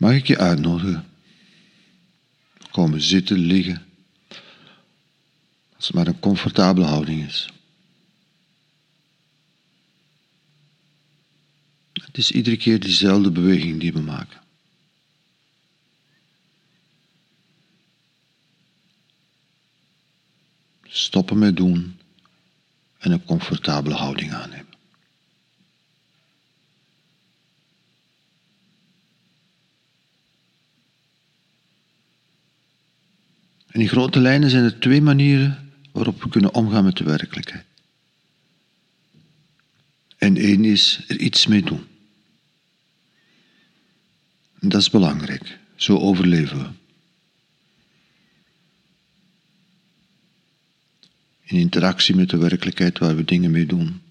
mag ik je uitnodigen. Komen zitten, liggen. Als het maar een comfortabele houding is. Het is iedere keer diezelfde beweging die we maken. Stoppen met doen en een comfortabele houding aannemen. En in grote lijnen zijn er twee manieren waarop we kunnen omgaan met de werkelijkheid. En één is er iets mee doen. En dat is belangrijk. Zo overleven we. In interactie met de werkelijkheid waar we dingen mee doen.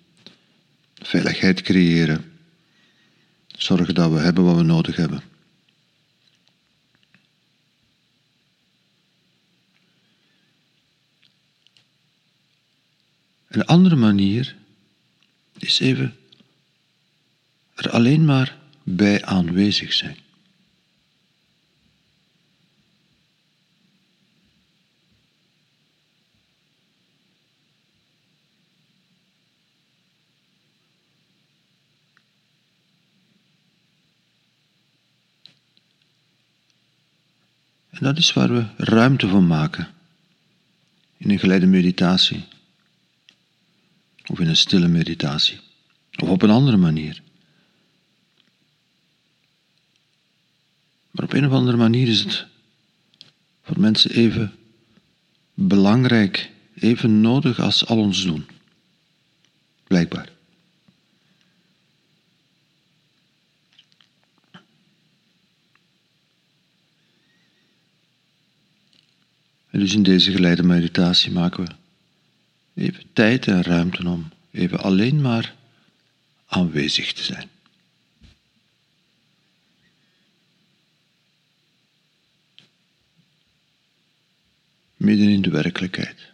Veiligheid creëren. Zorgen dat we hebben wat we nodig hebben. Andere manier is even er alleen maar bij aanwezig zijn. En dat is waar we ruimte voor maken in een geleide meditatie of in een stille meditatie of op een andere manier. Maar op een of andere manier is het voor mensen even belangrijk, even nodig als al ons doen. Blijkbaar. En dus in deze geleide meditatie maken we tijd en ruimte om even alleen maar aanwezig te zijn. Midden in de werkelijkheid.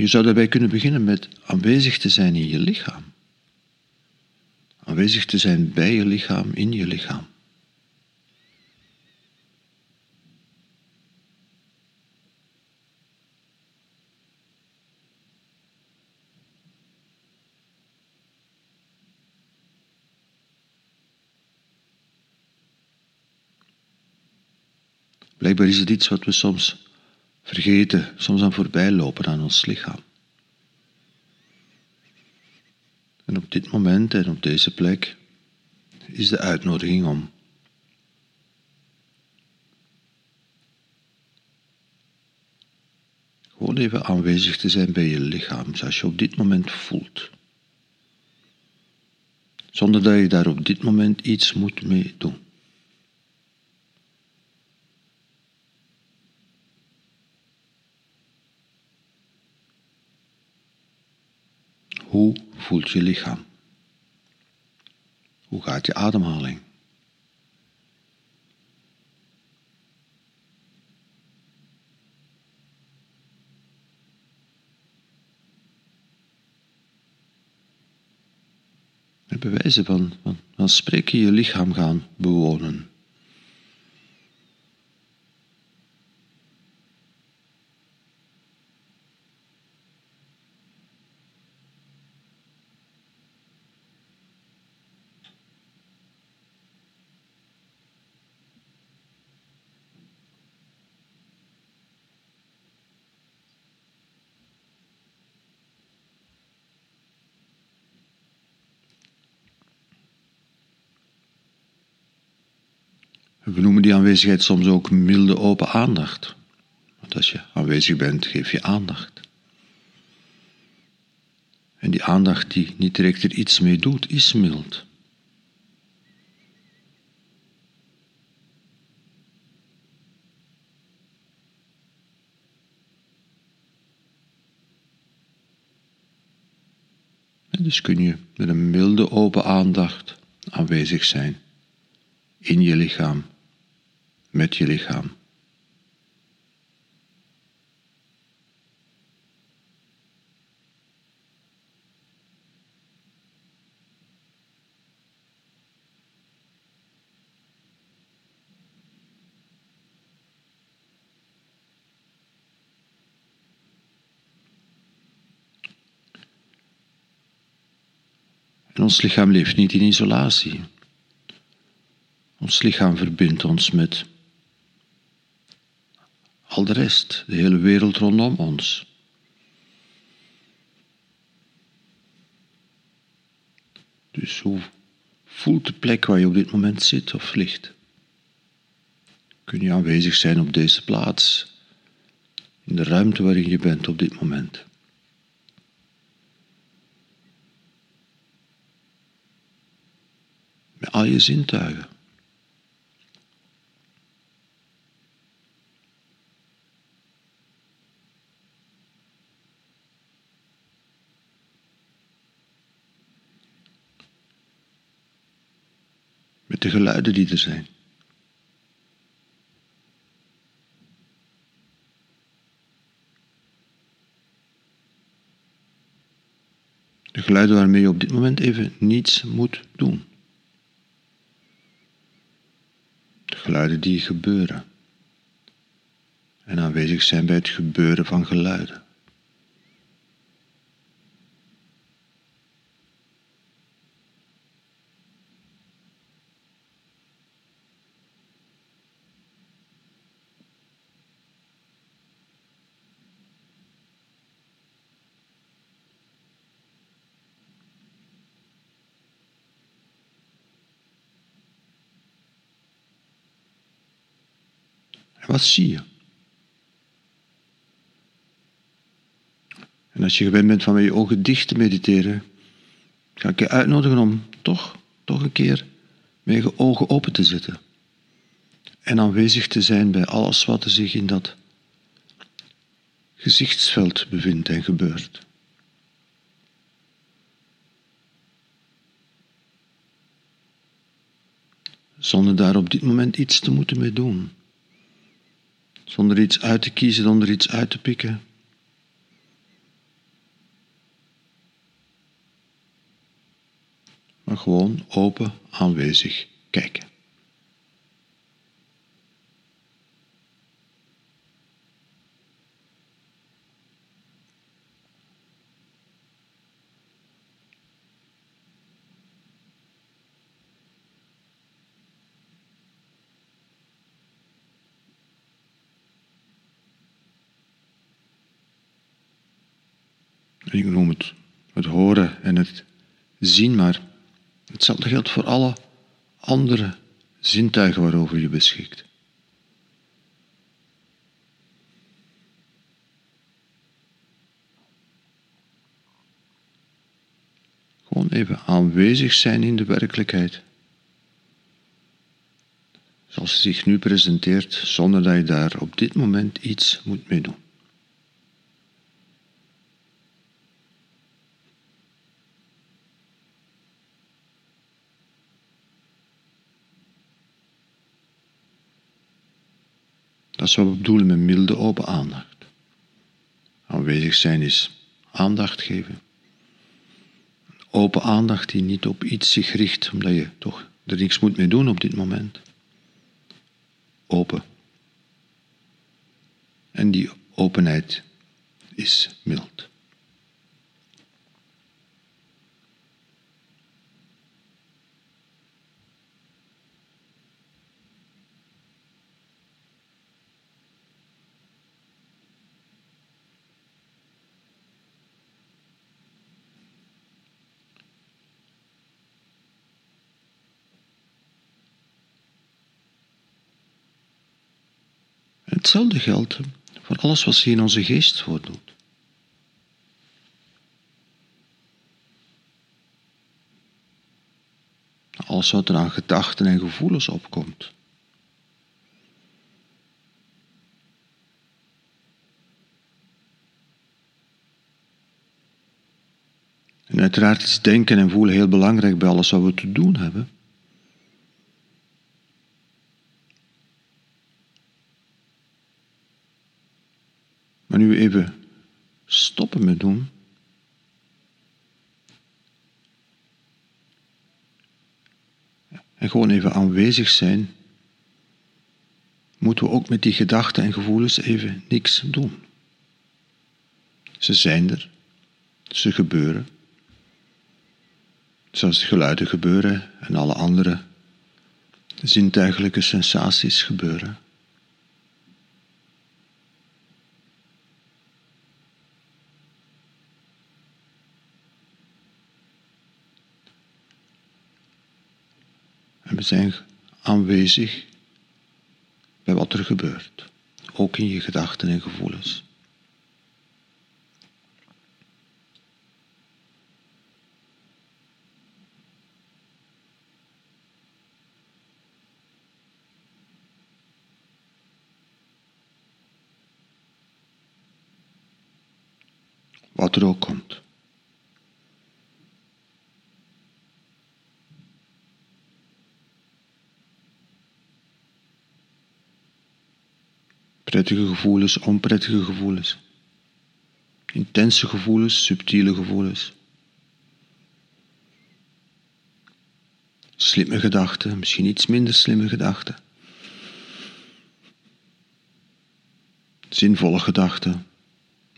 Je zou daarbij kunnen beginnen met aanwezig te zijn in je lichaam. Aanwezig te zijn bij je lichaam, in je lichaam. Blijkbaar is het iets wat we soms vergeten, soms aan voorbij lopen aan ons lichaam. En op dit moment en op deze plek is de uitnodiging om gewoon even aanwezig te zijn bij je lichaam, zoals je op dit moment voelt. Zonder dat je daar op dit moment iets moet mee doen. Voelt je lichaam? Hoe gaat je ademhaling? En bewijzen van, van, van spreken je lichaam gaan bewonen. We noemen die aanwezigheid soms ook milde open aandacht. Want als je aanwezig bent, geef je aandacht. En die aandacht die niet direct er iets mee doet, is mild. En dus kun je met een milde open aandacht aanwezig zijn in je lichaam met je lichaam. Ons lichaam leeft niet in isolatie. Ons lichaam verbindt ons met al de rest, de hele wereld rondom ons. Dus hoe voelt de plek waar je op dit moment zit of ligt? Kun je aanwezig zijn op deze plaats, in de ruimte waarin je bent op dit moment? Met al je zintuigen. De geluiden die er zijn. De geluiden waarmee je op dit moment even niets moet doen. geluiden die gebeuren. En aanwezig zijn bij het gebeuren van geluiden. Wat zie je? En als je gewend bent van met je ogen dicht te mediteren, ga ik je uitnodigen om toch, toch een keer met je ogen open te zetten. En aanwezig te zijn bij alles wat er zich in dat gezichtsveld bevindt en gebeurt. Zonder daar op dit moment iets te moeten mee doen. Zonder iets uit te kiezen, zonder iets uit te pikken. Maar gewoon open, aanwezig kijken. Ik noem het het horen en het zien, maar hetzelfde geldt voor alle andere zintuigen waarover je beschikt. Gewoon even aanwezig zijn in de werkelijkheid. Zoals ze zich nu presenteert, zonder dat je daar op dit moment iets moet mee doen. Dat is wat we bedoelen met milde open aandacht. Aanwezig zijn is aandacht geven. Open aandacht die niet op iets zich richt, omdat je toch er niks moet mee doen op dit moment. Open. En die openheid is mild. Hetzelfde geldt voor alles wat zich in onze geest voordoet. Alles wat er aan gedachten en gevoelens opkomt. En uiteraard is denken en voelen heel belangrijk bij alles wat we te doen hebben. Maar nu even stoppen met doen. En gewoon even aanwezig zijn. Moeten we ook met die gedachten en gevoelens even niks doen. Ze zijn er. Ze gebeuren. Zoals de geluiden gebeuren en alle andere zintuigelijke sensaties gebeuren. We zijn aanwezig bij wat er gebeurt, ook in je gedachten en gevoelens. Wat er ook komt. Prettige gevoelens, onprettige gevoelens. Intense gevoelens, subtiele gevoelens. Slimme gedachten, misschien iets minder slimme gedachten. Zinvolle gedachten,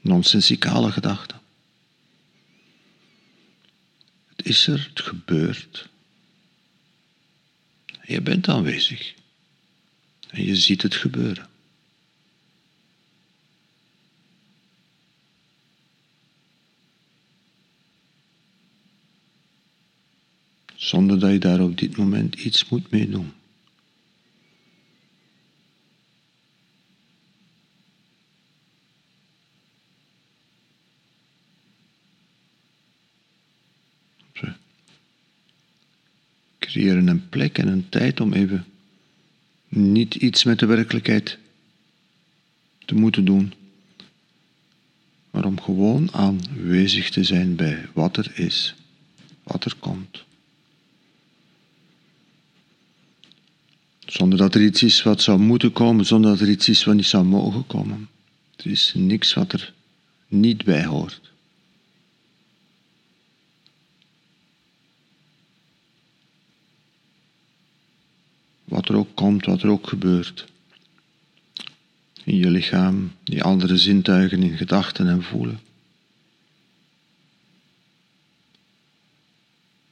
nonsensicale gedachten. Het is er, het gebeurt. Je bent aanwezig. En je ziet het gebeuren. Zonder dat je daar op dit moment iets moet mee doen. Creëren een plek en een tijd om even niet iets met de werkelijkheid te moeten doen, maar om gewoon aanwezig te zijn bij wat er is, wat er Zonder dat er iets is wat zou moeten komen, zonder dat er iets is wat niet zou mogen komen. Er is niks wat er niet bij hoort. Wat er ook komt, wat er ook gebeurt. In je lichaam, die andere zintuigen in gedachten en voelen.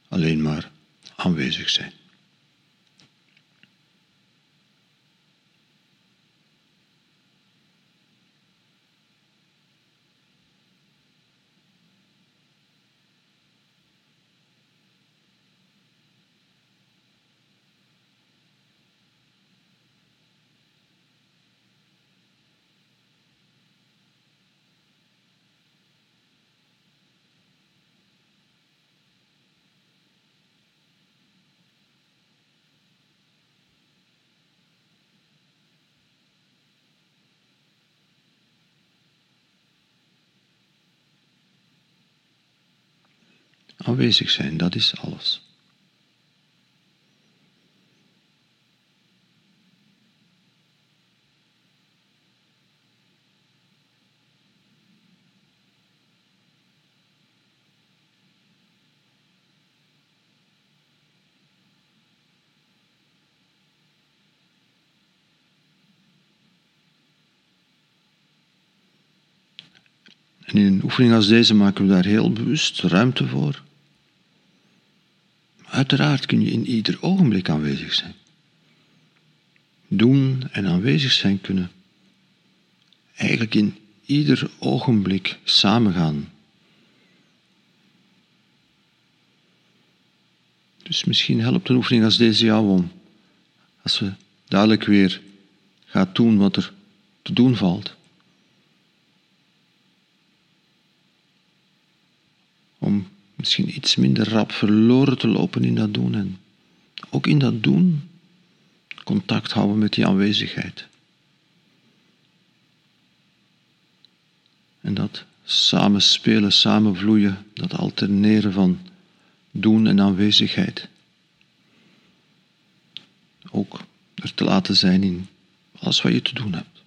Alleen maar aanwezig zijn. Aanwezig zijn, dat is alles. En in een oefening als deze maken we daar heel bewust ruimte voor. Uiteraard kun je in ieder ogenblik aanwezig zijn. Doen en aanwezig zijn kunnen eigenlijk in ieder ogenblik samengaan. Dus misschien helpt een oefening als deze jou om, als we dadelijk weer gaat doen wat er te doen valt, misschien iets minder rap verloren te lopen in dat doen. En ook in dat doen contact houden met die aanwezigheid. En dat samen spelen, samen vloeien, dat alterneren van doen en aanwezigheid. Ook er te laten zijn in alles wat je te doen hebt.